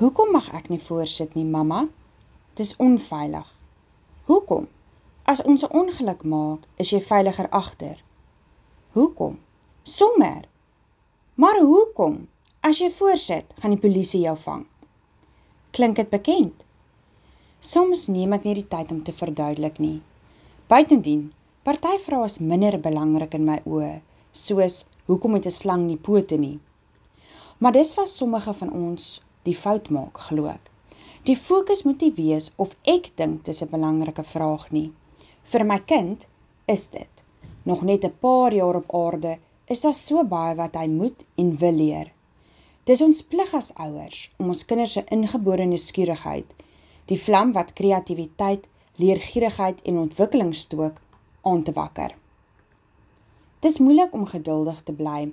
Hoekom mag ek nie voorsit nie, mamma? Dis onveilig. Hoekom? As ons 'n ongeluk maak, is jy veiliger agter. Hoekom? Sommer. Maar hoekom? As jy voorsit, gaan die polisie jou vang. Klink dit bekend? Soms neem ek nie die tyd om te verduidelik nie. Buitendien, party vrae is minder belangrik in my oë, soos hoekom het 'n slang nie pote nie? Maar dis wat sommige van ons die fout maak, glo ek. Die fokus moet nie wees of ek dink dis 'n belangrike vraag nie. Vir my kind is dit. Nog net 'n paar jaar op aarde is daar so baie wat hy moet en wil leer. Dis ons plig as ouers om ons kinders se ingebore nuuskierigheid, die vlam wat kreatiwiteit, leergierigheid en ontwikkeling stook, aan te wakker. Dis moeilik om geduldig te bly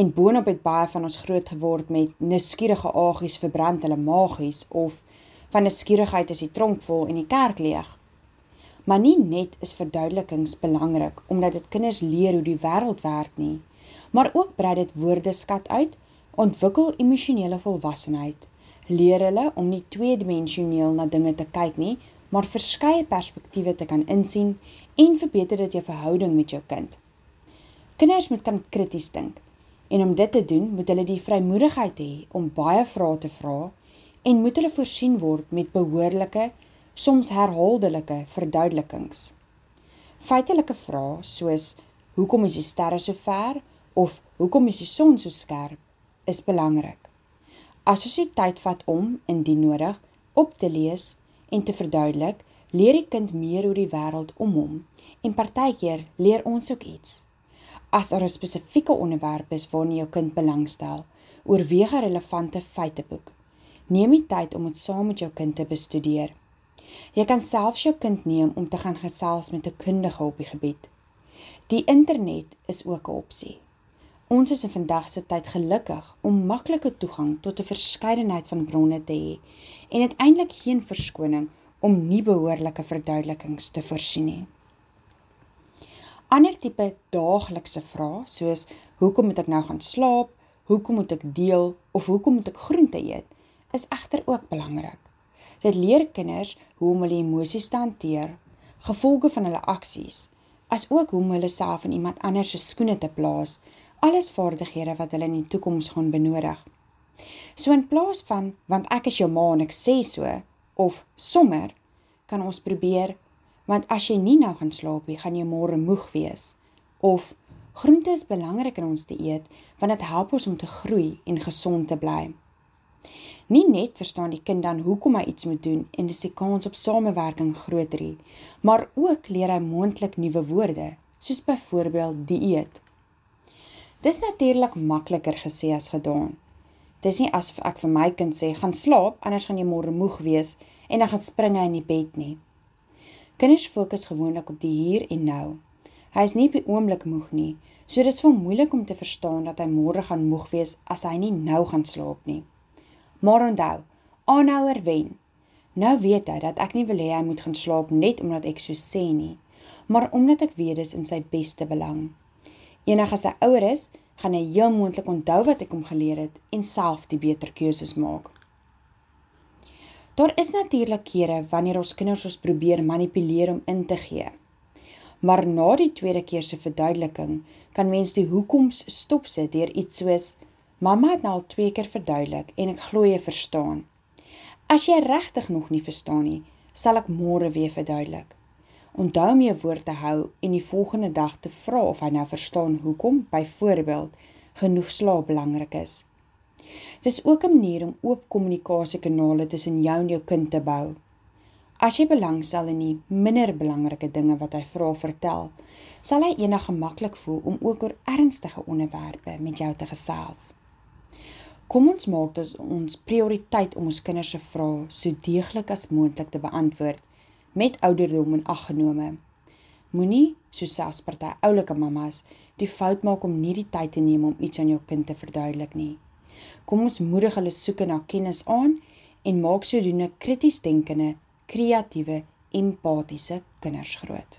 en boonop het baie van ons groot geword met nuuskierige agies verbrand hulle magies of van nuuskierigheid is die tronk vol en die kerk leeg. Maar nie net is verduidelikings belangrik omdat dit kinders leer hoe die wêreld werk nie, maar ook brei dit woordeskat uit, ontwikkel emosionele volwassenheid, leer hulle om nie tweedimensioneel na dinge te kyk nie, maar verskeie perspektiewe te kan insien en verbeter dit jou verhouding met jou kind. Kinders moet kan krities dink en om dit te doen, moet hulle die vrymoedigheid hê om baie vrae te vra en moet hulle voorsien word met behoorlike soms herhaaldelike verduidelikings. Feitelike vrae soos hoekom is die sterre so ver of hoekom is die son so skerp is belangrik. As ons die tyd vat om indien nodig op te lees en te verduidelik, leer die kind meer oor die wêreld om hom en partykeer leer ons ook iets. As daar 'n spesifieke onderwerp is waarna jou kind belangstel, oorweeg 'n relevante feiteboek. Neem die tyd om dit saam met jou kind te bestudeer. Jy kan selfs jou kind neem om te gaan gesels met 'n kundige op die gebied. Die internet is ook 'n opsie. Ons is in vandag se tyd gelukkig om maklike toegang tot 'n verskeidenheid van bronne te hê en dit eintlik geen verskoning om nie behoorlike verduidelikings te voorsien nie. Ander tipe daaglikse vrae soos hoekom moet ek nou gaan slaap, hoekom moet ek deel of hoekom moet ek groente eet, is egter ook belangrik. Dit leer kinders hoe om hulle emosies te hanteer, gevolge van hulle aksies, asook hoe om hulle self in iemand anders se skoene te plaas, alles vaardighede wat hulle in die toekoms gaan benodig. So in plaas van want ek is jou ma en ek sê so of sommer kan ons probeer want as jy nie nou gaan slaap nie, gaan jy môre moeg wees of groente is belangrik in ons te eet want dit help ons om te groei en gesond te bly. Nie net verstaan die kind dan hoekom hy iets moet doen en dis die kans op samewerking groter nie, maar ook leer hy moontlik nuwe woorde, soos byvoorbeeld dieet. Dis natuurlik makliker gesê as gedaan. Dis nie asof ek vir my kind sê gaan slaap anders gaan jy môre moeg wees en dan gaan spring hy in die bed nie. Kinders fokus gewoonlik op die hier en nou. Hy is nie op die oomblik moeg nie, so dit is vir moeilik om te verstaan dat hy môre gaan moeg wees as hy nie nou gaan slaap nie. Maar onthou, aanhouer wen. Nou weet hy dat ek nie wil hê hy moet gaan slaap net omdat ek so sê nie, maar omdat ek weet dis in sy beste belang. Eendag as hy ouer is, gaan hy heel moontlik onthou wat ek hom geleer het en self die beter keuses maak. Daar is natuurlik kere wanneer ons kinders ons probeer manipuleer om in te gee. Maar na die tweede keer se verduideliking kan mens die hoekoms stop sit deur iets soos Mamma het nou al twee keer verduidelik en ek glo jy verstaan. As jy regtig nog nie verstaan nie, sal ek môre weer verduidelik. Onthou om jou woord te hou en die volgende dag te vra of hy nou verstaan hoekom byvoorbeeld genoeg slaap belangrik is. Dis ook 'n manier om oop kommunikasiekanale tussen jou en jou kind te bou. As jy belangstel in die minder belangrike dinge wat hy vra vertel, sal hy eendag gemaklik voel om ook oor ernstige onderwerpe met jou te gesels. Kom ons maak dit ons prioriteit om ons kinders se vrae so deeglik as moontlik te beantwoord met ouderdom en aggenome. Moenie, soos selfs party oulike mammas, die fout maak om nie die tyd te neem om iets aan jou kind te verduidelik nie. Kom ons moedig hulle soeke na kennis aan en maak sodoende krities denkende, kreatiewe, empatiese kinders groot.